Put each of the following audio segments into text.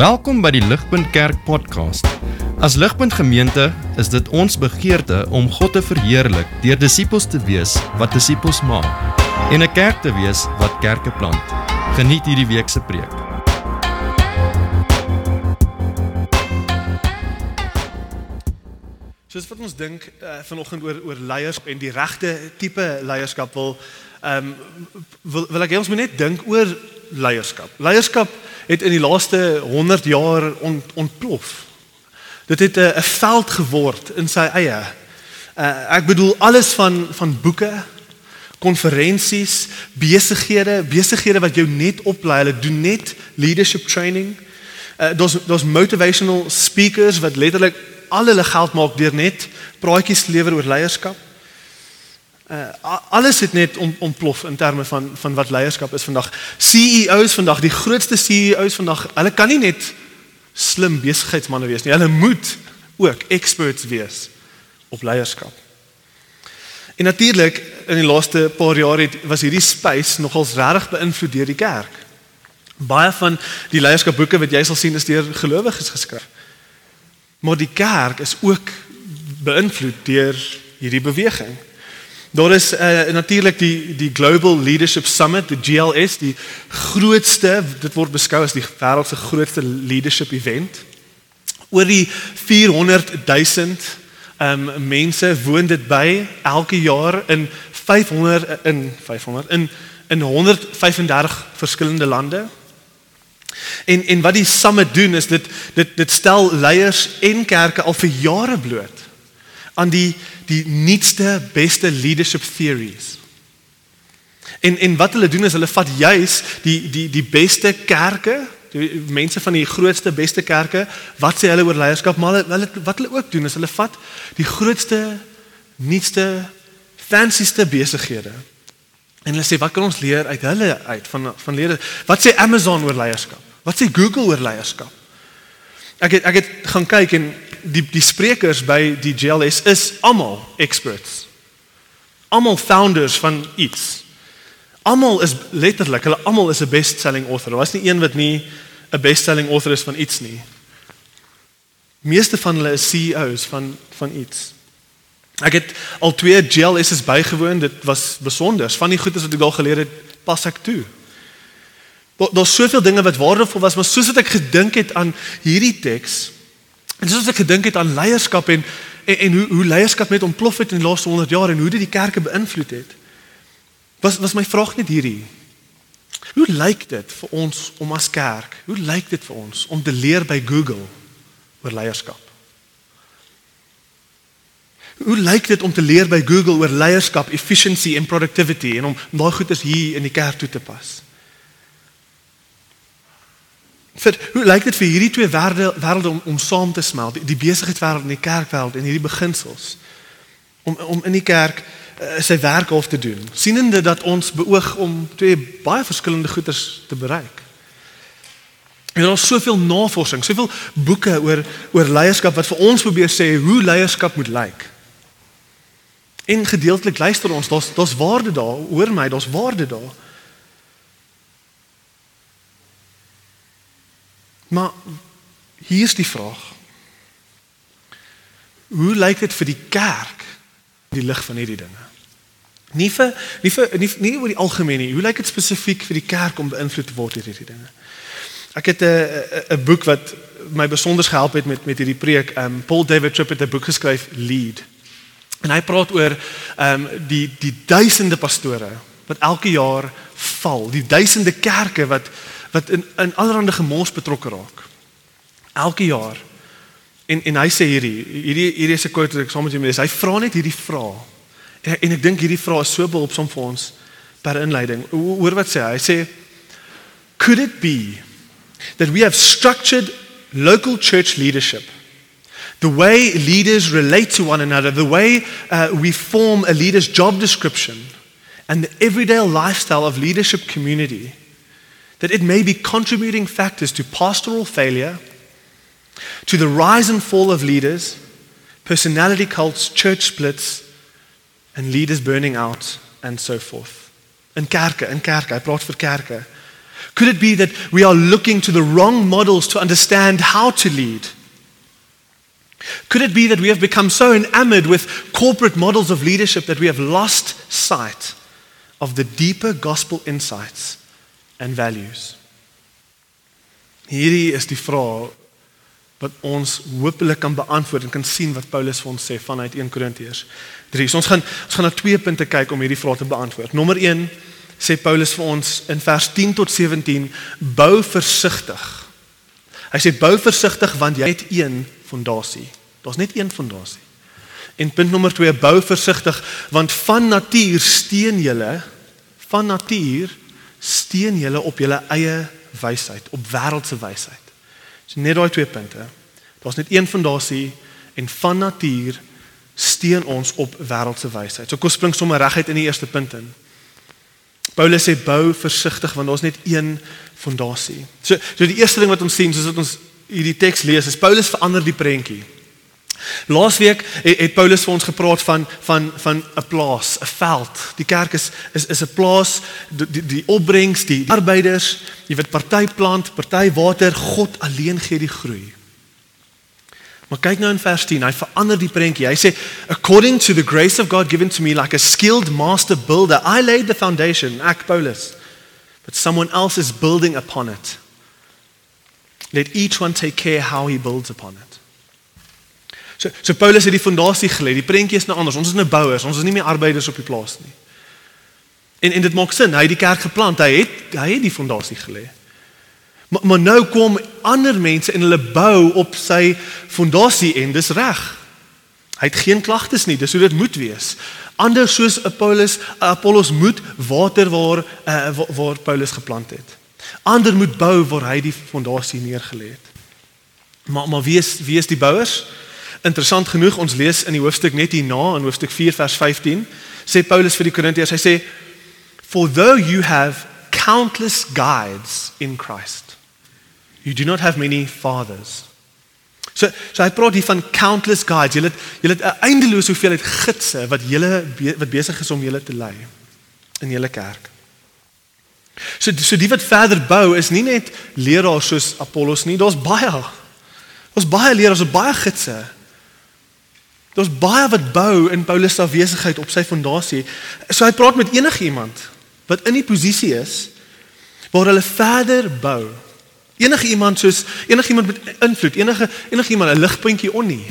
Welkom by die Ligpunt Kerk podcast. As Ligpunt Gemeente is dit ons begeerte om God te verheerlik deur disippels te wees wat disippels maak en 'n kerk te wees wat kerke plant. Geniet hierdie week se preek. Soos wat ons dink uh, vanoggend oor oor leierskap en die regte tipe leierskap wil ehm um, wil, wil ek hê ons moet net dink oor leierskap. Leierskap het in die laaste 100 jaar on, ontplof. Dit het 'n 'n veld geword in sy eie. Uh, ek bedoel alles van van boeke, konferensies, besighede, besighede wat jou net oplei, hulle doen net leadership training. Uh, daar's daar's motivational speakers wat letterlik al hulle geld maak deur net praatjies lewer oor leierskap. Uh, alles het net om, ontplof in terme van van wat leierskap is vandag. CEOs vandag, die grootste CEOs vandag, hulle kan nie net slim besigheidsmense wees nie. Hulle moet ook experts wees op leierskap. En natuurlik in die laaste paar jaar het was hierdie space nogals regtig beïnvloed deur die kerk. Baie van die leierskapboeke wat jy sal sien is deur gelowiges geskryf. Maar die kerk is ook beïnvloed deur hierdie beweging. Daar is uh, natuurlik die die Global Leadership Summit, die GLS, die grootste, dit word beskou as die wêreld se grootste leadership event. Oor die 400 000 um mense woon dit by elke jaar in 500 in 500 in in 135 verskillende lande. En en wat die summit doen is dit dit dit stel leiers en kerke al vir jare bloot aan die die nuutste beste leadership theories. En en wat hulle doen is hulle vat juis die die die beste kerke, die mense van die grootste beste kerke, wat sê hulle oor leierskap, maar hulle wat hulle ook doen is hulle vat die grootste nuutste fancyste besighede. En hulle sê wat kan ons leer uit hulle uit van van lede? Wat sê Amazon oor leierskap? Wat sê Google oor leierskap? Ek het ek het gaan kyk en die die sprekers by die GLS is almal experts. Almal founders van iets. Almal is letterlik, hulle almal is 'n best-selling author. Daar was nie een wat nie 'n best-selling author is van iets nie. Meeste van hulle is CEOs van van iets. Ek het al twee GLS's bygewoon. Dit was besonder. Van die goedes wat ek daar geleer het, pas ek toe. Daar's soveel dinge wat waardevol was, maar soos wat ek gedink het aan hierdie teks, En soos ek gedink het aan leierskap en en, en hoe hoe leierskap met ontplof het in die laaste 100 jaar en hoe dit die kerke beïnvloed het. Was was my vraag net hierdie. Hoe lyk dit vir ons om as kerk? Hoe lyk dit vir ons om te leer by Google oor leierskap? Hoe lyk dit om te leer by Google oor leierskap, efficiency en productivity en om daai goeders hier in die kerk toe te pas? Vir hoe lyk dit vir hierdie twee wêrelde wêrelde om om saam te smelt? Die, die besigheidswêreld en die kerkwêreld en hierdie beginsels. Om om in die kerk uh, sy werk hof te doen. Sienende dat ons beoog om twee baie verskillende goeders te bereik. En daar is soveel navorsing soveel boeke oor oor leierskap wat vir ons probeer sê hoe leierskap moet lyk. En gedeeltelik luister ons daar's daar's waarde daar hoor my daar's waarde daar Maar hier's die vraag. Hoe lyk dit vir die kerk die lig van hierdie dinge? Nie vir nie vir nie, nie oor die algemeen nie. Hoe lyk dit spesifiek vir die kerk om beïnvloed te word deur hierdie dinge? Ek het 'n 'n boek wat my besonder gehelp het met met hierdie preek. Um Paul David Tripp het 'n boek geskryf Lead. En hy praat oor um die die duisende pastore wat elke jaar val, die duisende kerke wat wat in in allerlei gemors betrokke raak. Elke jaar. En en hy sê hierdie hierdie hierdie is 'n quote wat ek saam met julle lees. Hy vra net hierdie vraag. En, en ek dink hierdie vraag is so behulpsaam vir ons per inleiding. Hoor wat sê hy? Hy sê could it be that we have structured local church leadership the way leaders relate to one another, the way uh, we form a leader's job description, and the everyday lifestyle of leadership community that it may be contributing factors to pastoral failure, to the rise and fall of leaders, personality cults, church splits, and leaders burning out, and so forth. In kerke, in kerke, hy praat vir kerke. Could it be that we are looking to the wrong models to understand how to lead? Could it be that we have become so enamored with corporate models of leadership that we have lost sight of the deeper gospel insights and values? Hierdie is die vraag wat ons hopelik kan beantwoord en kan sien wat Paulus vir ons sê vanuit 1 Korintiërs 3. So ons gaan ons gaan na twee punte kyk om hierdie vraag te beantwoord. Nommer 1 sê Paulus vir ons in vers 10 tot 17 bou versigtig. Hy sê bou versigtig want jy het een fondasie. Daar's net een fondasie. En punt nommer 2 bou versigtig want van natuur steen julle van natuur steen julle op julle eie wysheid, op wêreldse wysheid. So net daai twee punte. Daar's net een fondasie en van natuur steen ons op wêreldse wysheid. So kom spring sommer reguit in die eerste punt in. Paulus sê bou versigtig want daar's net een fondasie. So so die eerste ding wat ons sien soos wat ons hierdie teks lees is Paulus verander die prentjie. Laasweek het, Paulus vir ons gepraat van van van 'n plaas, 'n veld. Die kerk is is is 'n plaas, die die, die opbrengs, die, die arbeiders, jy weet party plant, party water, God alleen gee die groei. Maar kyk nou in vers 10, hy verander die prentjie. Hy sê according to the grace of God given to me like a skilled master builder, I laid the foundation, ek Paulus, but someone else is building upon it. Let each one take care how he builds upon it. So so Paulus het die fondasie gelê. Die prentjie is nou anders. Ons is nou bouers. Ons is nie meer arbeiders op die plaas nie. En en dit maak sin. Hy het die kerk geplant. Hy het hy het die fondasie gelê. Maar, maar nou kom ander mense en hulle bou op sy fondasie en dis reg. Hy het geen klagtes nie. Dis hoe dit moet wees. Anders soos Paulus Apollos moet water waar uh, waar, Paulus geplant het. Ander moet bou waar hy die fondasie neergelê het. Maar maar wie is wie is die bouers? Interessant genoeg, ons lees in die hoofstuk net hierna in hoofstuk 4 vers 15, sê Paulus vir die Korintiërs, hy sê for though you have countless guides in Christ, you do not have many fathers. So so hy praat hier van countless guides. Jy het jy het 'n eindelose hoeveelheid gidse wat julle wat besig is om julle te lei in julle kerk. So so die wat verder bou is nie net leraars soos Apollos nie, daar's baie. Ons baie leraars, baie gidse. Daar's baie wat bou in Paulus se afwesigheid op sy fondasie. So hy praat met enigiemand wat in die posisie is waar hulle verder bou. Enige iemand soos enigiemand met invloed, enige enigiemand 'n ligpuntjie onnie.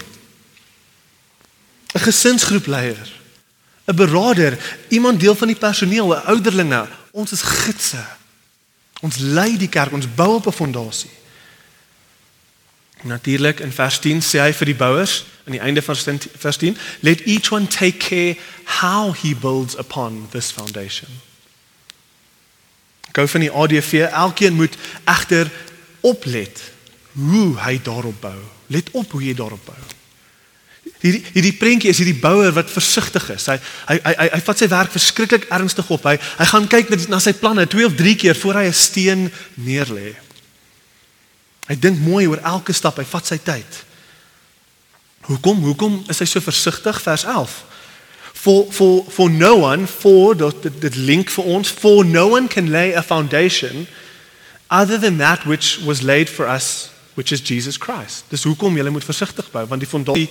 'n Gesinsgroepleier, 'n beraader, iemand deel van die personeel, 'n ouderlinge. Ons is gidse. Ons lei die kerk, ons bou op 'n fondasie. Natuurlik in vers 10 sê hy vir die bouers aan die einde van vers 10, let each one take care how he builds upon this foundation. Gou van die ADV, elkeen moet egter oplet hoe hy daarop bou. Let op hoe jy daarop bou. Hierdie hierdie prentjie is hierdie bouer wat versigtig is. Hy hy hy hy vat sy werk verskriklik ernstig op. Hy hy gaan kyk na sy planne 2 of 3 keer voor hy 'n steen neerlê. Hy dink mooi oor elke stap, hy vat sy tyd. Hoekom? Hoekom is hy so versigtig? Vers 11. For for for no one for dat dit link vir ons for no one can lay a foundation other than that which was laid for us which is Jesus Christ. Dis hoekom jy moet versigtig bou want die fondasie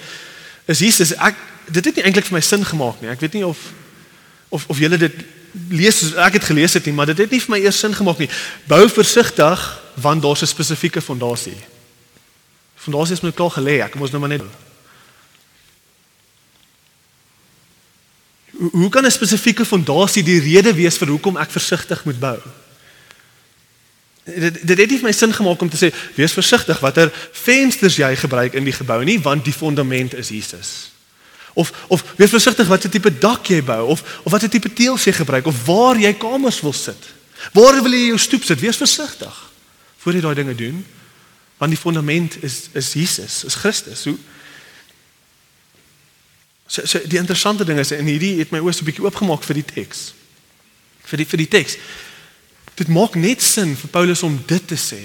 is Jesus. Ek dit het nie eintlik vir my sin gemaak nie. Ek weet nie of of of julle dit lees soos ek het gelees het nie, maar dit het nie vir my eers sin gemaak nie. Bou versigtig want daar's 'n spesifieke fondasie. Fondasie is met al gelê, ek moet nou maar net Hoe kan 'n spesifieke fondasie die rede wees vir hoekom ek versigtig moet bou? Dit dit het nie vir my sin gemaak om te sê wees versigtig watter vensters jy gebruik in die gebou nie want die fondament is Jesus. Of of wees versigtig watter tipe dak jy bou of of watter tipe teëls jy gebruik of waar jy kamers wil sit. Waar wil jy jou stoep sit? Wees versigtig voor jy daai dinge doen want die fondament is is Jesus, is Christus. Hoe So so die interessante ding is en hierdie het my oë so 'n bietjie oopgemaak vir die teks. Vir die vir die teks. Dit maak net sin vir Paulus om dit te sê.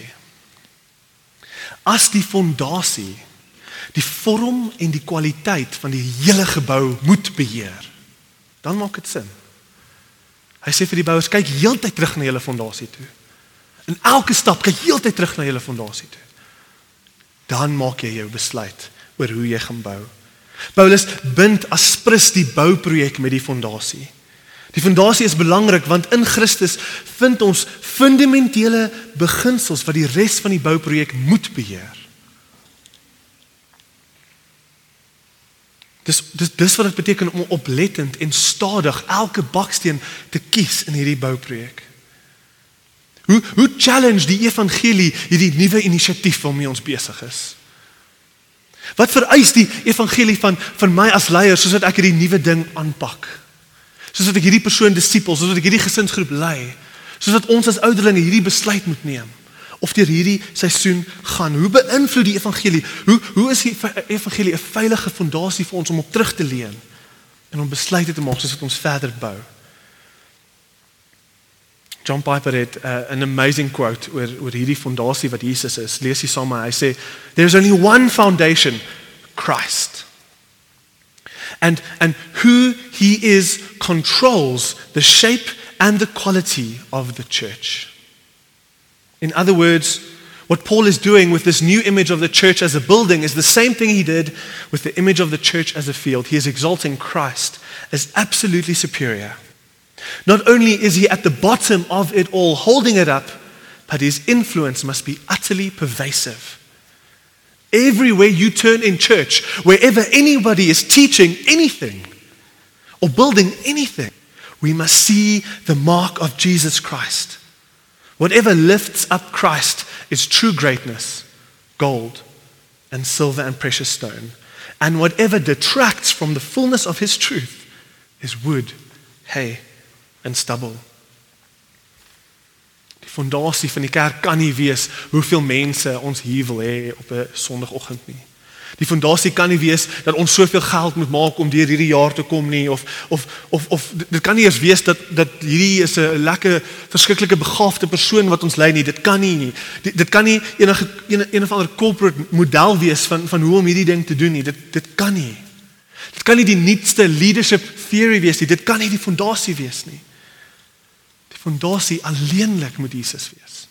As die fondasie die vorm en die kwaliteit van die hele gebou moet beheer, dan maak dit sin. Hy sê vir die bouers kyk heeltyd terug na julle fondasie toe. En elke stap kyk heeltyd terug na julle fondasie toe. Dan maak jy jou besluit oor hoe jy gaan bou. Paulus bind aspres die bouprojek met die fondasie. Die fondasie is belangrik want in Christus vind ons fundamentele beginsels wat die res van die bouprojek moet beheer. Dis dis dis wat dit beteken om oplettend en stadig elke baksteen te kies in hierdie bouprojek. Hoe hoe challenge die evangelie hierdie nuwe inisiatief waarmee ons besig is? Wat vereis die evangelie van van my as leier sodat ek hierdie nuwe ding aanpak? Sodat ek hierdie persoon disipel, sodat ek hierdie gesinsgroep lei, sodat ons as ouderlinge hierdie besluit moet neem of deur hierdie seisoen gaan. Hoe beïnvloed die evangelie? Hoe hoe is die evangelie 'n veilige fondasie vir ons om op terug te leun en om besluite te maak sodat ons verder bou? John Piper het uh, an amazing quote oor oor hierdie fondasie wat Jesus is. Lees hier saam. Hy sê there's only one foundation, Christ. And and who he is controls the shape and the quality of the church. In other words, what Paul is doing with this new image of the church as a building is the same thing he did with the image of the church as a field. He is exalting Christ as absolutely superior. Not only is he at the bottom of it all, holding it up, but his influence must be utterly pervasive. Everywhere you turn in church, wherever anybody is teaching anything or building anything, we must see the mark of Jesus Christ. Whatever lifts up Christ is true greatness, gold and silver and precious stone. And whatever detracts from the fullness of his truth is wood, hay, and stubble. Die fondasie van die kerk kan nie wees hoeveel mense ons hier wil hê op 'n Sondagoggend nie. Die fondasie kan nie wees dat ons soveel geld moet maak om deur hierdie jaar te kom nie of of of of dit kan nie eers wees dat dat hierdie is 'n lekker verskriklike begaafde persoon wat ons lei nie. Dit kan nie nie. Dit, dit kan nie enige een, een of ander corporate model wees van van hoe om hierdie ding te doen nie. Dit dit kan nie. Dit kan nie die nuutste leadership theory wees nie. Dit kan nie die fondasie wees nie. Fondasie alleenlik moet Jesus wees.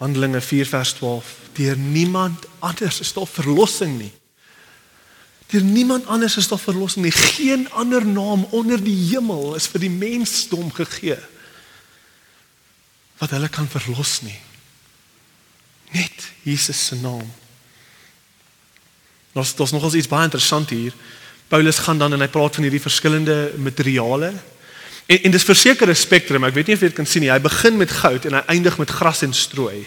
Handelinge 4 vers 12. Deur niemand anders is daar verlossing nie. Deur niemand anders is daar verlossing nie. Geen ander naam onder die hemel is vir die mensdom gegee wat hulle kan verlos nie. Net Jesus se naam. Ons daar's nogals iets baie interessant hier. Paulus gaan dan en hy praat van hierdie verskillende materiale. En en dis verseker 'n spektrum. Ek weet nie of jy dit kan sien nie. Hy begin met goud en hy eindig met gras en strooi.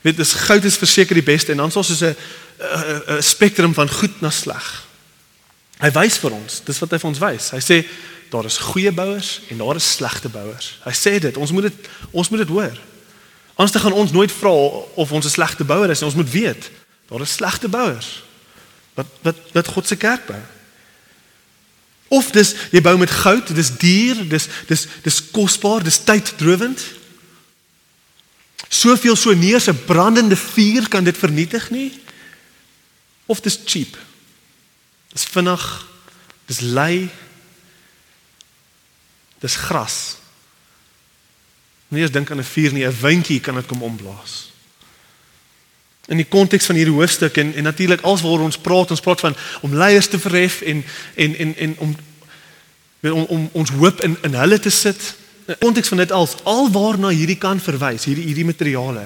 Weet dis goud is verseker die beste en dan soos 'n 'n spektrum van goed na sleg. Hy wys vir ons, dis wat hy vir ons wys. Hy sê daar is goeie bouers en daar is slegte bouers. Hy sê dit, ons moet dit ons moet dit hoor. Anders dan gaan ons nooit vra of ons 'n slegte bouer is nie. Ons moet weet, daar is slegte bouers. Wat wat wat God se kerk bou. Of dis jy bou met goud, dis duur, dis dis dis kosbaar, dis tyddrowend. Soveel so neer se brandende vuur kan dit vernietig nie. Of dis cheap. Dis vinnig. Dis lei. Dis gras. Nie eens dink aan 'n vuur nie, 'n windjie kan dit kom omblaas. In die konteks van hierdie hoofstuk en en natuurlik alswaar ons praat, ons praat van om leiers te verhef en en en en om om, om ons hoop in in hulle te sit. In konteks van dit als alwaarna hierdie kan verwys, hierdie hierdie materiale.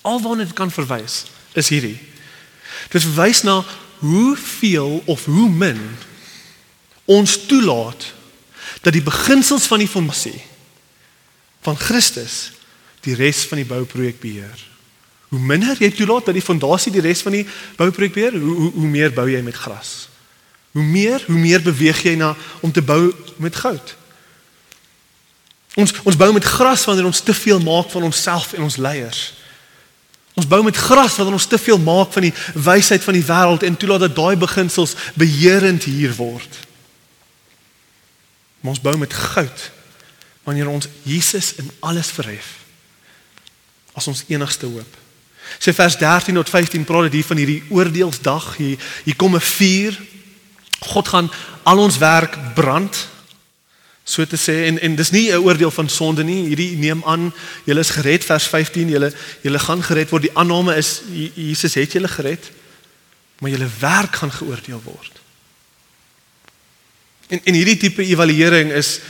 Alwaarna dit kan verwys is hierdie. Dit verwys na hoeveel of hoe min ons toelaat dat die beginsels van die fondasie van Christus die res van die bouprojek beheer. Hoe minder jy toelaat dat die fondasie die res van die bouprojek beheer, hoe, hoe hoe meer bou jy met gras. Hoe meer, hoe meer beweeg jy na om te bou met goud. Ons ons bou met gras wanneer ons te veel maak van onsself en ons leiers. Ons bou met gras wanneer ons te veel maak van die wysheid van die wêreld en toelaat dat daai beginsels beheerend hier word. Maar ons bou met goud wanneer ons Jesus in alles verhef as ons enigste hoop. Sê vers 13 tot 15 praat dit hier van hierdie oordeelsdag. Hier hier kom 'n vuur. God gaan al ons werk brand So te sê en en dis nie 'n oordeel van sonde nie. Hierdie neem aan, julle is gered vers 15, julle julle gaan gered word. Die aanname is Jesus het julle gered, maar julle werk gaan geoordeel word. En en hierdie tipe evaluering is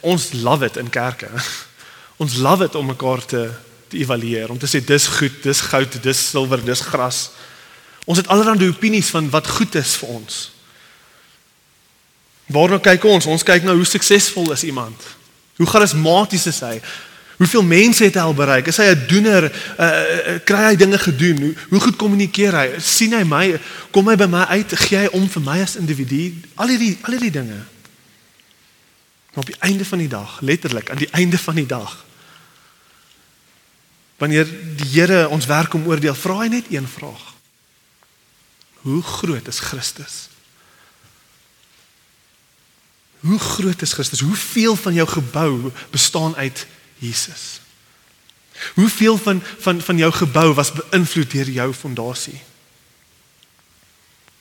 ons love it in kerke. Ons love it om mekaar te te evalueer, om te sê dis goed, dis goud, dis silwer, dis gras. Ons het allerlei opinies van wat goed is vir ons. Waarna kyk ons? Ons kyk na hoe suksesvol is iemand. Hoe charismaties is hy? Hoeveel mense het hy al bereik? Is hy 'n doener? Uh, kry hy dinge gedoen? Hoe, hoe goed kommunikeer hy? sien hy my? Kom hy by my uit? Gee hy om vir my as individu? Al hierdie al hierdie dinge. Maar op die einde van die dag, letterlik aan die einde van die dag, wanneer die Here ons werk om oordeel, vra hy net een vraag. Hoe groot is Christus? Hoe groot is Christus? Hoeveel van jou gebou bestaan uit Jesus? Hoeveel van van van jou gebou was beïnvloed deur jou fondasie?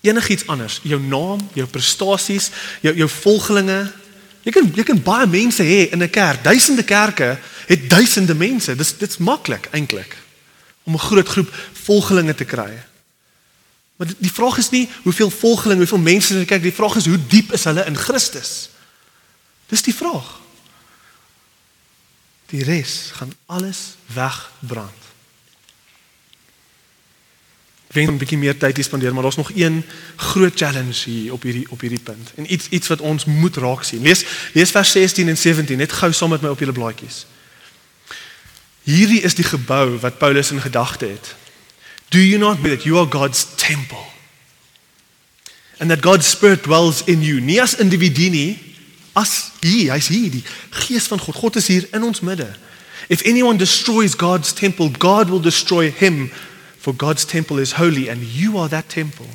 Enigiets anders, jou naam, jou prestasies, jou jou volgelinge. Jy kan jy kan baie mense hê in 'n kerk. Duisende kerke het duisende mense. Dis dit's maklik eintlik om 'n groot groep volgelinge te kry. Maar die vraag is nie hoeveel volgelinge, hoeveel mense in die kerk, die vraag is hoe diep is hulle in Christus? Dis die vraag. Die res gaan alles wegbrand. Ek wens 'n bietjie meer tyd te spandeer, maar daar's nog een groot challenge hier op hierdie op hierdie punt. En iets iets wat ons moet raak sien. Lees lees vers 16 en 17 net gou saam met my op julle blaadjies. Hierdie is die gebou wat Paulus in gedagte het. Do you not know that you are God's temple? And that God's spirit dwells in you. Nie as individu nie, as hier, hy's hier, die gees van God. God is hier in ons midde. If anyone destroys God's temple, God will destroy him, for God's temple is holy and you are that temple.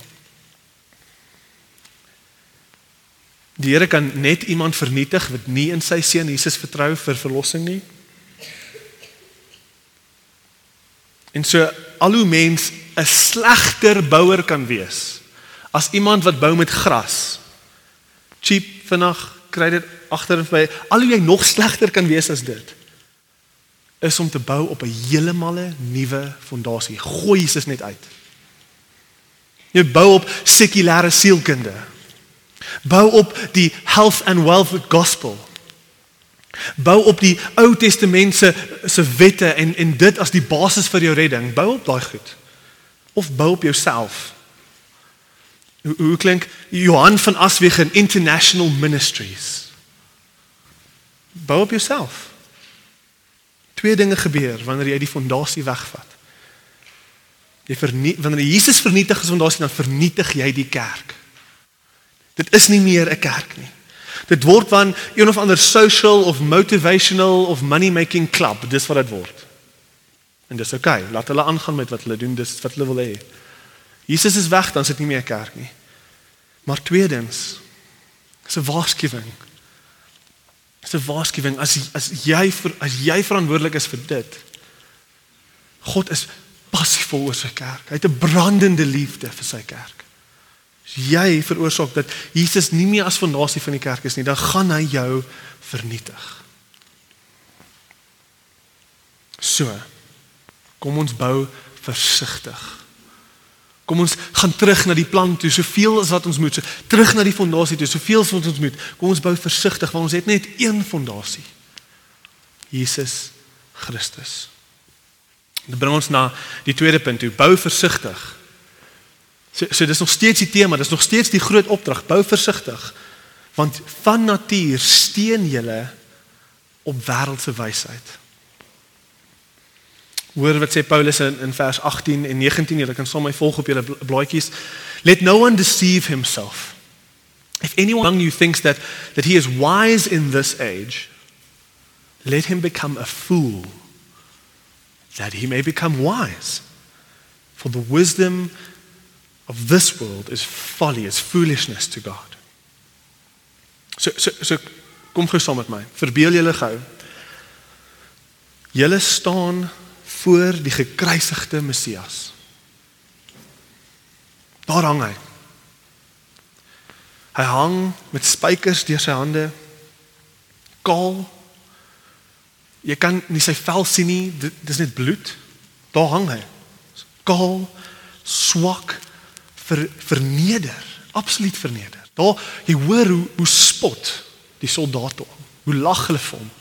Die Here kan net iemand vernietig wat nie in sy seun Jesus vertrou vir verlossing nie. En so al hoe mens 'n slegter bouer kan wees as iemand wat bou met gras. Cheap vinnig kry dit agter en by al hoe jy nog slegter kan wees as dit is om te bou op 'n heeltemal nuwe fondasie. Gooi Jesus net uit. Jy bou op sekulêre sielkunde. Bou op die health and wealth gospel. Bou op die Ou Testament se se wette en en dit as die basis vir jou redding. Bou op daai goed. Of bou op jouself. Hoe, hoe klink Johan van Aswegen International Ministries? Bou op jouself. Twee dinge gebeur wanneer jy die fondasie wegvat. Jy vernietig wanneer Jesus vernietig die fondasie dan vernietig jy die kerk. Dit is nie meer 'n kerk nie. Dit word van een of ander social of motivational of money making club, dis wat dit word. En dis okay, laat hulle aangaan met wat hulle doen, dis wat hulle wil hê. Jesus is weg, dan is dit nie meer 'n kerk nie. Maar tweedens, is 'n waarskuwing. Is 'n waarskuwing as as jy as jy verantwoordelik is vir dit. God is passievol oor sy kerk. Hy het 'n brandende liefde vir sy kerk. As jy veroorsaak dat Jesus nie meer as fondasie van die kerk is nie, dan gaan hy jou vernietig. So. Kom ons bou versigtig. Kom ons gaan terug na die plan toe, soveel as wat ons moet, so, terug na die fondasie toe, soveel as wat ons moet. Kom ons bou versigtig want ons het net een fondasie. Jesus Christus. Dit bring ons na die tweede punt toe, bou versigtig. So so dis nog steeds die tema, dis nog steeds die groot opdrag, bou versigtig. Want van natuur steen julle op wêreldse wysheid. Hoor wat sê Paulus in, in vers 18 en 19, julle kan sommer volg op julle blaadjies. Let no one deceive himself. If anyone among you thinks that that he is wise in this age, let him become a fool that he may become wise. For the wisdom of this world is folly, is foolishness to God. So so so kom gou saam met my. Verbeel julle gou. Julle staan voor die gekruisigde Messias. Daar hang hy. Hy hang met spykers deur sy hande. Kaal. Jy kan nie sy vel sien nie, dit dis net bloed. Daar hang hy. Kaal, swak, ver, verneder, absoluut verneder. Daar jy hoor hoe hoe spot die soldate hom. Hoe lag hulle vir hom.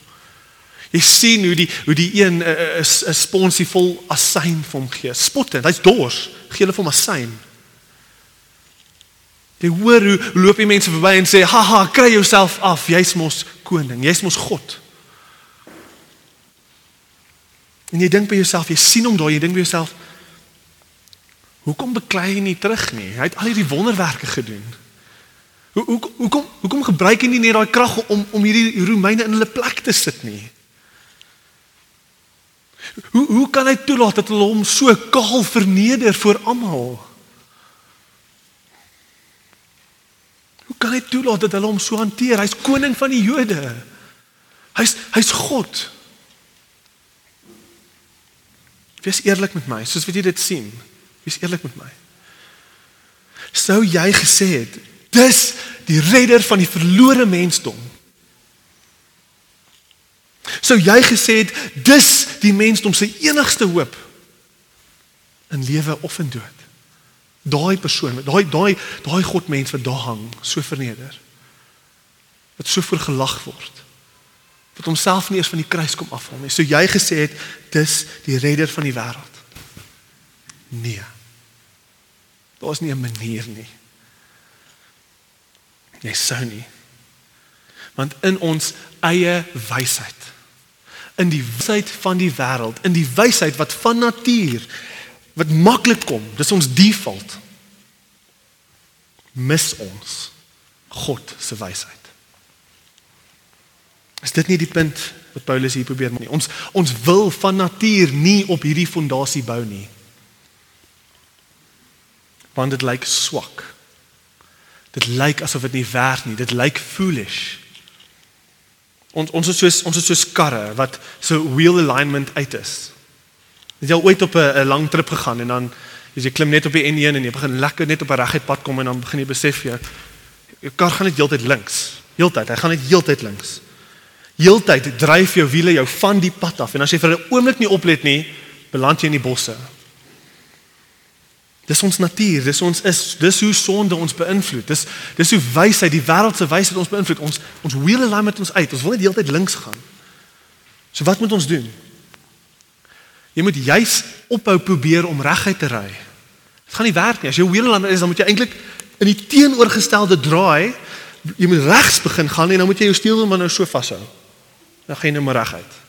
Jy sien hoe die hoe die een 'n uh, 'n sponsie vol asyn vir hom gee. Spotte, hy's dors, gee hulle vir hom asyn. Jy hoor hoe loop die mense verby en sê, "Haha, kry jouself af, jy's mos koning, jy's mos God." En jy dink by jouself, jy sien hom daar, jy dink by jouself, "Hoekom beklei hy nie terug nie? Hy het al hierdie wonderwerke gedoen." Hoe hoe hoekom hoekom gebruik hy nie net daai krag om om hierdie Romeine in hulle plek te sit nie? Hoe hoe kan hy toelaat dat hulle hom so kaal verneder voor almal? Hoe kan hy toelaat dat hulle hom so hanteer? Hy's koning van die Jode. Hy's hy's God. Wees eerlik met my, soos wat jy dit sien. Wees eerlik met my. Sou jy gesê het, dis die redder van die verlore mensdom? Sou jy gesê het dis die mensdom se enigste hoop in lewe of in dood? Daai persoon, daai daai daai God mens wat daar hang, so verneder. Wat so vergelag word. Wat homself nie eens van die kruis kom afhaal nie. Sou jy gesê het dis die redder van die wêreld? Nee. Daar's nie 'n manier nie. Jy sou nie. Want in ons eie wysheid in die wysheid van die wêreld, in die wysheid wat van natuur wat maklik kom, dis ons default. Mis ons God se wysheid. Is dit nie die punt wat Paulus hier probeer maak nie? Ons ons wil van natuur nie op hierdie fondasie bou nie. Want dit lyk swak. Dit lyk asof dit nie werk nie. Dit lyk foolish. Ons ons is soos ons is soos karre wat so wheel alignment uit is. Het jy al ooit op 'n lang trip gegaan en dan jy klim net op die N1 en jy begin lekker net op 'n reguit pad kom en dan begin jy besef jy jou kar gaan net heeltyd links. Heeltyd, hy gaan net heeltyd links. Heeltyd dryf jou wiele jou van die pad af en as jy vir 'n oomblik nie oplet nie, beland jy in die bosse. Dis ons natuur, dis ons is, dis hoe sonde ons beïnvloed. Dis dis hoe wysheid, die wêreld se wysheid ons beïnvloed. Ons ons wheel align met ons uit. Ons wil net heeltyd links gaan. So wat moet ons doen? Jy moet juis ophou probeer om reguit te ry. Dit gaan nie werk nie. As jy wheel align is, dan moet jy eintlik in die teenoorgestelde draai. Jy moet regs begin gaan en dan moet jy jou stuurwiel maar nou so vashou. Dan gaan jy nou maar reguit.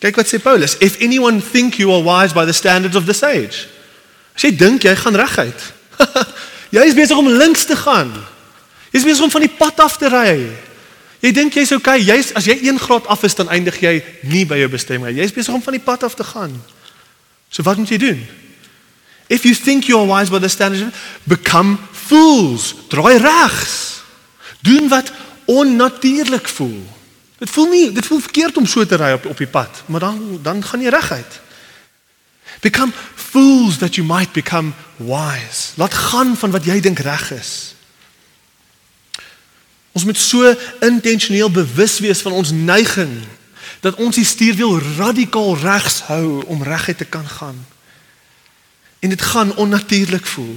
Kyk wat sê Paulus, if anyone think you are wise by the standards of this age. As jy dink jy gaan reguit. jy is besig om links te gaan. Jy is besig om van die pad af te ry. Jy dink jy's okay, jy's as jy 1 graad af is dan eindig jy nie by jou bestemming. Jy's besig om van die pad af te gaan. So wat moet jy doen? If you think you are wise by the standards, become fools. Draai regs. Doen wat onnatuurlik voel. Dit voel nie, dit voel verkeerd om so te ry op op die pad, maar dan dan gaan jy reguit. Become fools that you might become wise. Laat gaan van wat jy dink reg is. Ons moet so intentioneel bewus wees van ons neiging dat ons die stuurwiel radikaal regs hou om reguit te kan gaan. En dit gaan onnatuurlik voel.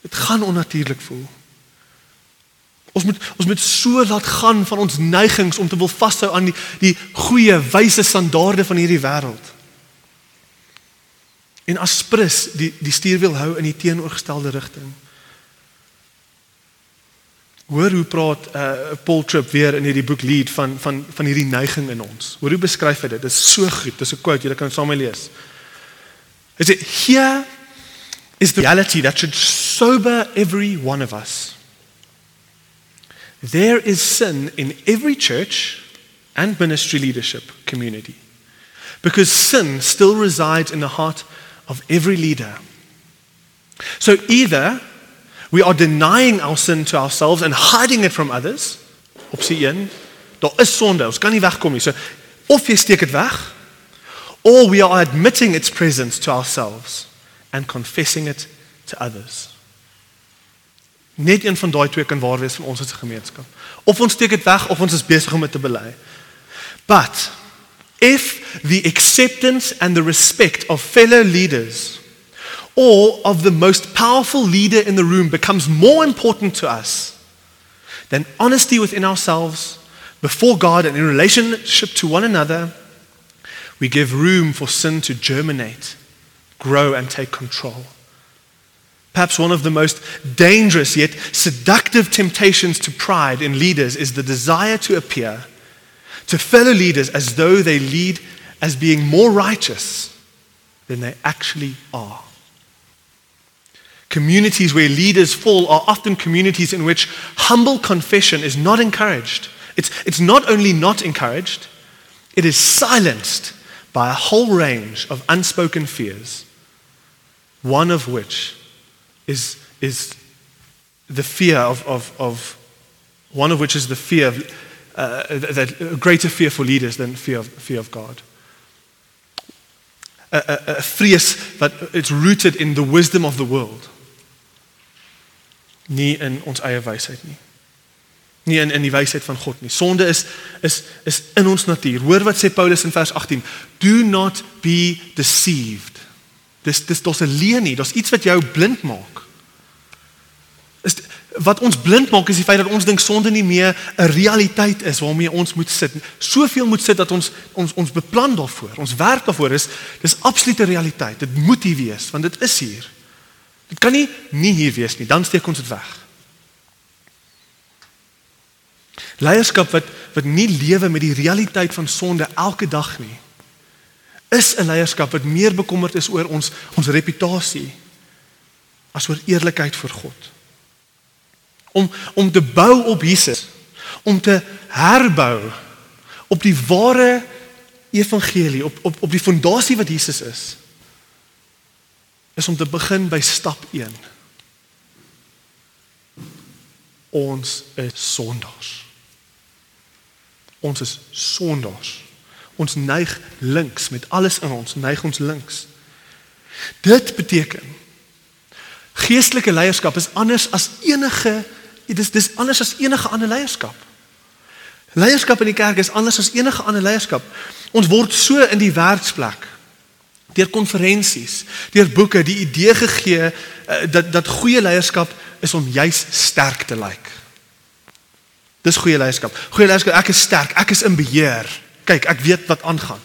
Dit gaan onnatuurlik voel. Ons moet ons moet so laat gaan van ons neigings om te wil vashou aan die die goeie wyse standaarde van hierdie wêreld. En asprus die die stuurwiel hou in die teenoorgestelde rigting. Hoor hoe praat uh, Paul Tripp weer in hierdie boek Lead van van van hierdie neiging in ons. Hoor hoe beskryf hy dit? Dit is so goed. Dis 'n quote, jy kan saam lees. Hy sê here is the reality that should sober every one of us. There is sin in every church and ministry leadership community because sin still resides in the heart of every leader. So either we are denying our sin to ourselves and hiding it from others, opsie 1, daar is kan nie wegkom nie. So of or we are admitting its presence to ourselves and confessing it to others. Net een van daai twee kan waar wees van ons as 'n gemeenskap. Of ons steek dit weg of ons is besig om dit te bely. But if the acceptance and the respect of fellow leaders or of the most powerful leader in the room becomes more important to us than honesty within ourselves, before God, and in relationship to one another, we give room for sin to germinate, grow, and take control. Perhaps one of the most dangerous yet seductive temptations to pride in leaders is the desire to appear to fellow leaders as though they lead as being more righteous than they actually are. Communities where leaders fall are often communities in which humble confession is not encouraged. It's, it's not only not encouraged, it is silenced by a whole range of unspoken fears, one of which is, is the fear of, of, of, one of which is the fear of, uh, that a greater fear for leaders than fear of, fear of God. A, a, a vrees that it's rooted in the wisdom of the world. Nie in ons eie wysheid nie. Nie in in die wysheid van God nie. Sonde is is is in ons natuur. Hoor wat sê Paulus in vers 18. Do not be deceived. Dis dis daar's 'n leuen nie. Daar's iets wat jou blind maak. Is wat ons blind maak is die feit dat ons dink sonde nie meer 'n realiteit is waarmee ons moet sit. Soveel moet sit dat ons ons ons beplan daarvoor. Ons werk daarvoor is dis absolute realiteit. Dit moet hier wees want dit is hier. Dit kan nie nie hier wees nie, dan steek ons dit weg. Leierskap wat wat nie lewe met die realiteit van sonde elke dag nie, is 'n leierskap wat meer bekommerd is oor ons ons reputasie as oor eerlikheid vir God. Om om te bou op Jesus, om te herbou op die ware evangelie, op op op die fondasie wat Jesus is is om te begin by stap 1. Ons is sondaars. Ons is sondaars. Ons neig links met alles in ons, neig ons links. Dit beteken geestelike leierskap is anders as enige dis dis anders as enige ander leierskap. Leierskap in die kerk is anders as enige ander leierskap. Ons word so in die werksplek deur konferensies, deur boeke die idee gegee uh, dat dat goeie leierskap is om juis sterk te lyk. Dis goeie leierskap. Goeie leierskap, ek is sterk, ek is in beheer. Kyk, ek weet wat aangaan.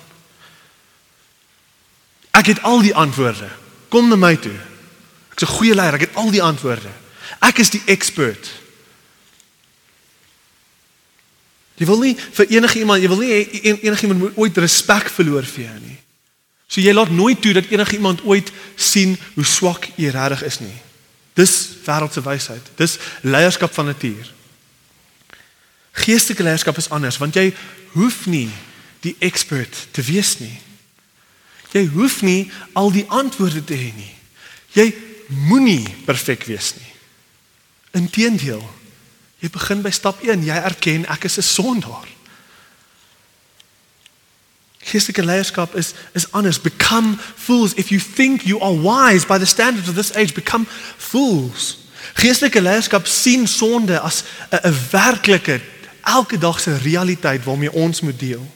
Ek het al die antwoorde. Kom na my toe. Ek's 'n goeie leier, ek het al die antwoorde. Ek is die expert. Jy wil nie vir enige iemand, jy wil nie enige iemand ooit respek verloor vir jou nie. So jy laat nooit toe dat enige iemand ooit sien hoe swak jy regtig is nie. Dis wêreldse wysheid. Dis leierskap van natuur. Geestelike leierskap is anders want jy hoef nie die expert te wees nie. Jy hoef nie al die antwoorde te hê nie. Jy moenie perfek wees nie. Inteendeel, jy begin by stap 1, jy erken ek is 'n sondaar. Geestelike leierskap is is anders. Become fools if you think you are wise by the standards of this age. Become fools. Geestelike leierskap sien sonde as 'n werklike elke dag se realiteit waarmee ons moet deel.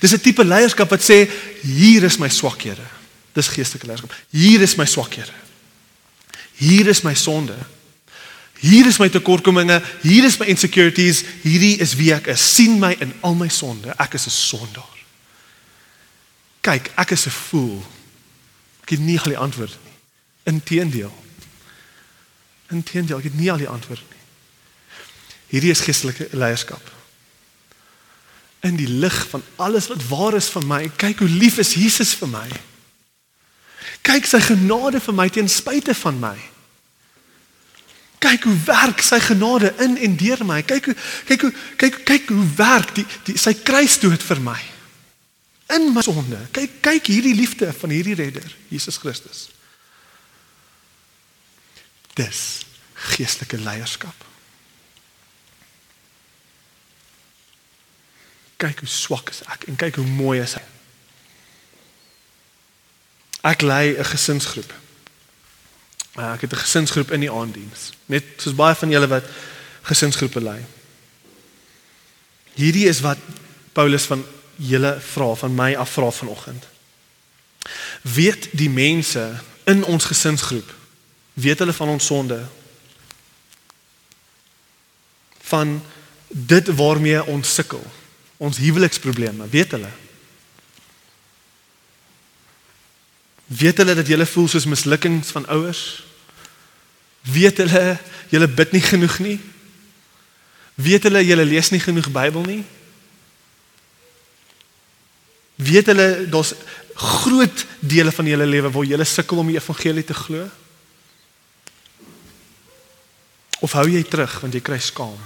Dis 'n tipe leierskap wat sê hier is my swakhede. Dis geestelike leierskap. Hier is my swakhede. Hier is my sonde. Hier is my tekortkominge, hier is my insecurities, hierdie is wie ek is. sien my in al my sonde. Ek is 'n sondaar. Kyk, ek is 'n fool. Ek het nie al die antwoorde nie. Inteendeel. Inteendeel, ek het nie al die antwoorde nie. Hierdie is geestelike leierskap. In die lig van alles wat waar is vir my, kyk hoe lief is Jesus vir my. Kyk sy genade vir my ten spyte van my. Kyk hoe werk sy genade in en deur my. Kyk hoe kyk hoe kyk kyk hoe werk die, die sy kruisdood vir my in my sonde. Kyk kyk hierdie liefde van hierdie redder, Jesus Christus. Dis geestelike leierskap. Kyk hoe swak is ek en kyk hoe mooi is hy. Ek lei 'n gesinsgroep. Uh, ek het 'n gesinsgroep in die aanddiens. Net soos baie van julle wat gesinsgroepe lei. Hierdie is wat Paulus van julle vra van my af vra vanoggend. Weet die mense in ons gesinsgroep weet hulle van ons sonde? Van dit waarmee ons sukkel, ons huweliksprobleme, weet hulle? Weet hulle dat jy voel soos mislukkings van ouers? Weet hulle jy bid nie genoeg nie? Weet hulle jy lees nie genoeg Bybel nie? Weet hulle daar's groot dele van julle lewe waar jy sukkel om die evangelie te glo? Of hou jy terug want jy kry skaam?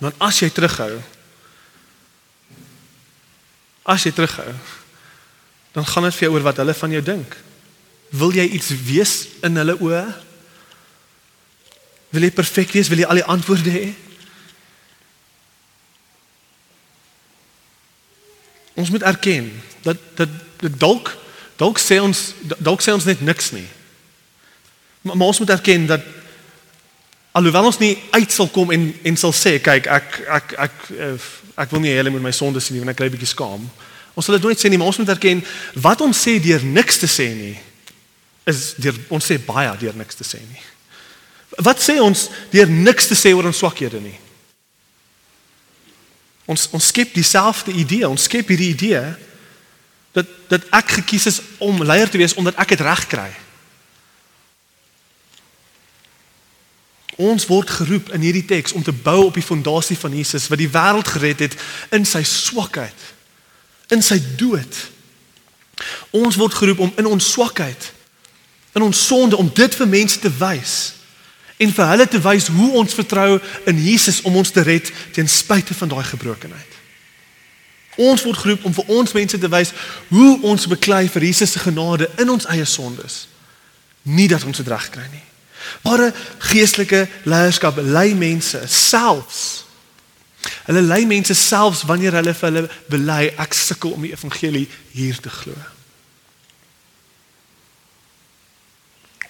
Want as jy terughou, as jy terughou, dan gaan dit vir jou oor wat hulle van jou dink. Wil jy iets wees in hulle oë? Wil jy perfek wees? Wil jy al die antwoorde hê? Ons moet erken dat dat dit dalk dalk sê ons dalk sê ons net niks nie. Maar, maar ons moet erken dat alhoewel ons nie uit sal kom en en sal sê kyk ek ek ek ek, eh, ek wil nie hê hulle moet my sondes sien nie want ek kry 'n bietjie skaam. Ons sal dit nooit sê nie, maar ons moet erken wat ons sê deur niks te sê nie is deur ons sê baie deur niks te sê nie. Wat sê ons deur niks te sê oor ons swakhede nie? Ons ons skep dieselfde idee, ons skep hierdie idee dat dat ek gekies is om leier te wees omdat ek dit reg kry. Ons word geroep in hierdie teks om te bou op die fondasie van Jesus wat die wêreld gered het in sy swakheid in sy dood. Ons word geroep om in ons swakheid, in ons sonde om dit vir mense te wys en vir hulle te wys hoe ons vertrou in Jesus om ons te red ten spyte van daai gebrokenheid. Ons word geroep om vir ons mense te wys hoe ons beklei vir Jesus se genade in ons eie sondes. Nie dat ons dit reg kry nie. Maar 'n geestelike leierskap lei mense selfs Hulle lei mense selfs wanneer hulle vir hulle bely ek sukkel om die evangelie hier te glo.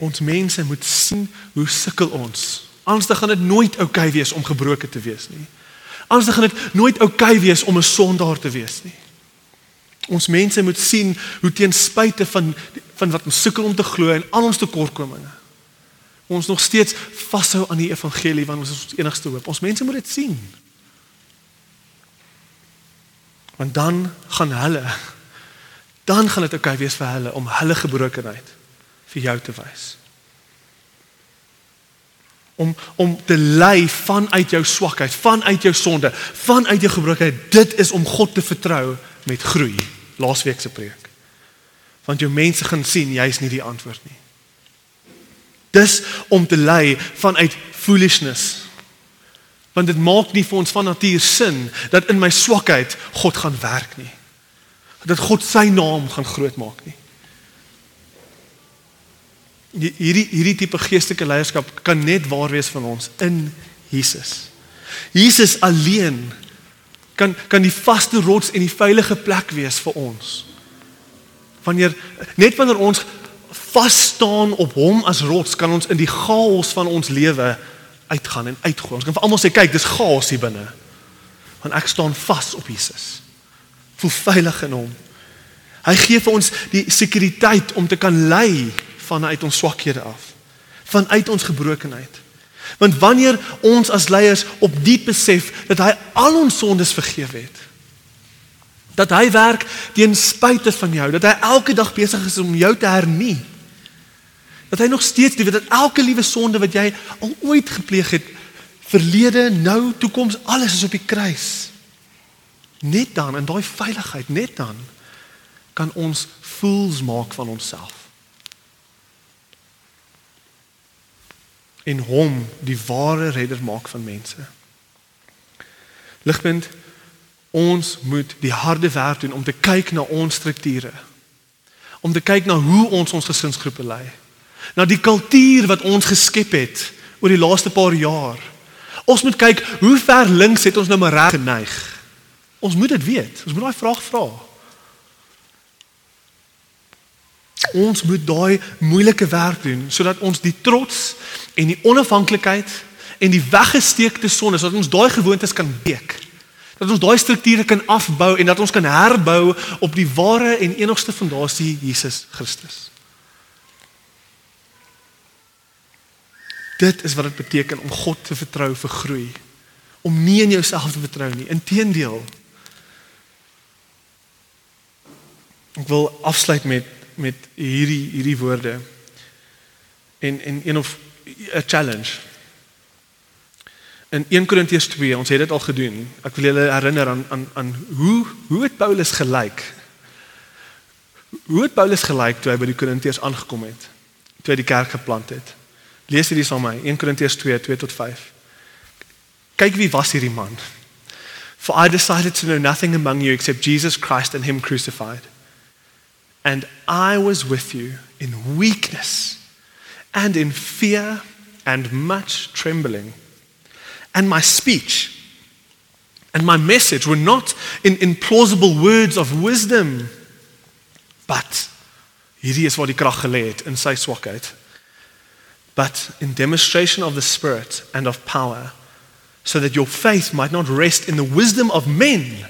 Ons mense moet sien hoe sukkel ons. Anders gaan dit nooit oukei okay wees om gebroken te wees nie. Anders gaan dit nooit oukei okay wees om 'n sondaar te wees nie. Ons mense moet sien hoe ten spyte van van wat ons sukkel om te glo en al ons tekortkominge ons nog steeds vashou aan die evangelie want ons is ons enigste hoop. Ons mense moet dit sien. Want dan gaan hulle dan gaan dit oukei okay wees vir hulle om hulle gebrokenheid vir jou te wys. Om om te lei vanuit jou swakheid, vanuit jou sonde, vanuit jou gebrokenheid. Dit is om God te vertrou met groei. Laasweek se preek. Want jou mense gaan sien jy is nie die antwoord nie. Dis om te lei vanuit foolishness Want dit maak nie vir ons van natuur sin dat in my swakheid God gaan werk nie. Dat God sy naam gaan groot maak nie. Hierdie hierdie tipe geestelike leierskap kan net waar wees van ons in Jesus. Jesus alleen kan kan die vaste rots en die veilige plek wees vir ons. Wanneer net wanneer ons vas staan op hom as rots kan ons in die chaos van ons lewe uitgaan en uitgooi. Ons kan vir almal sê kyk, dis chaos hier binne. Want ek staan vas op Jesus. Voel veilig in hom. Hy gee vir ons die sekuriteit om te kan lei vanuit ons swakhede af. Vanuit ons gebrokenheid. Want wanneer ons as leiers op diep besef dat hy al ons sondes vergewe het, dat hy werk teen spyte van jou, dat hy elke dag besig is om jou te hernie, dat hy nog steeds weet dat elke liewe sonde wat jy al ooit gepleeg het, verlede, nou, toekoms, alles is op die kruis. Net dan in daai veiligheid, net dan kan ons fools maak van onsself. En hom die ware redder maak van mense. Ligpunt ons moet die harde werk doen om te kyk na ons strukture. Om te kyk na hoe ons ons gesinsgroepe lei na die kultuur wat ons geskep het oor die laaste paar jaar. Ons moet kyk hoe ver links het ons nou maar reg geneig. Ons moet dit weet. Ons moet daai vraag vra. Ons moet daai moeilike werk doen sodat ons die trots en die onafhanklikheid en die weggesteekte sonde sodat ons daai gewoontes kan breek. Dat ons daai strukture kan afbou en dat ons kan herbou op die ware en enigste fondasie Jesus Christus. Dit is wat dit beteken om God te vertrou vir groei. Om nie in jouself te vertrou nie. Inteendeel. Ek wil afsluit met met hierdie hierdie woorde. En en een of 'n challenge. In 1 Korintiërs 2, ons het dit al gedoen. Ek wil julle herinner aan aan aan hoe hoe het Paulus gelyk? Hoe het Paulus gelyk toe hy by die Korintiërs aangekom het? Toe hy die kerk geplant het? Lees hierdie saam met my 1 Korintiërs 2 2 tot 5. Kyk wie was hierdie man. For I decided to know nothing among you except Jesus Christ and him crucified. And I was with you in weakness and in fear and much trembling. And my speech and my message were not in, in plausible words of wisdom, but hierdie is waar die krag gelê het in sy swakheid but in demonstration of the Spirit and of power, so that your faith might not rest in the wisdom of men,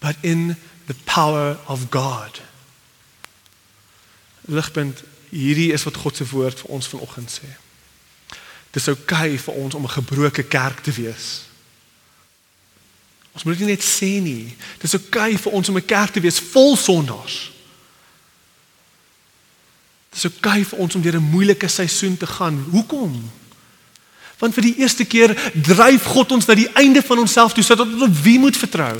but in the power of God. Ligpunt, hierdie is wat God se woord vir ons vanoggend sê. Dis oukei okay vir ons om 'n gebroke kerk te wees. Ons moet dit net sê nie. Dis oukei okay vir ons om 'n kerk te wees vol sondaars. Dis oukei okay vir ons om deur 'n moeilike seisoen te gaan. Hoekom? Want vir die eerste keer dryf God ons na die einde van onsself toe sodat ons op wie moet vertrou?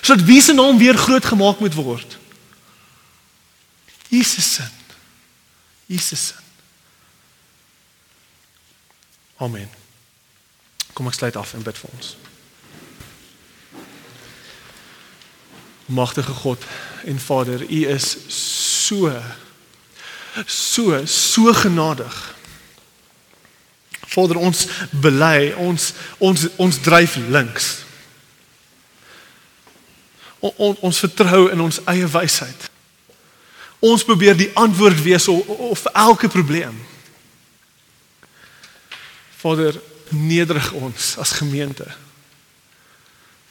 Sodat wie se naam weer groot gemaak moet word? Jesus se. Jesus se. Amen. Kom ek sluit af en bid vir ons. Magtige God en Vader, U is so so so genadig. Vader ons bely ons ons ons dryf links. O, on, ons vertrou in ons eie wysheid. Ons probeer die antwoord wees op elke probleem. Vader nederig ons as gemeente.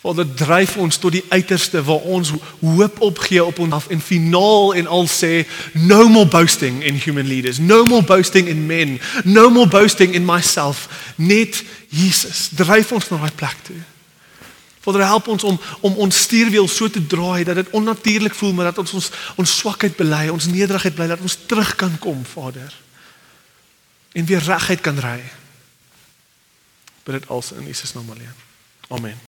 Vader dryf ons tot die uiterste waar ons hoop opgee op ons af en finaal en al sê no more boasting in human leaders. No more boasting in men. No more boasting in myself. Net Jesus. Dryf ons na daai plek toe. Vader help ons om om ons stuurwiel so te draai dat dit onnatuurlik voel maar dat ons ons ons swakheid bely ons nederigheid bly dat ons terug kan kom Vader. En weer reguit kan ry. Bid dit als in Jesus naam alleen. Amen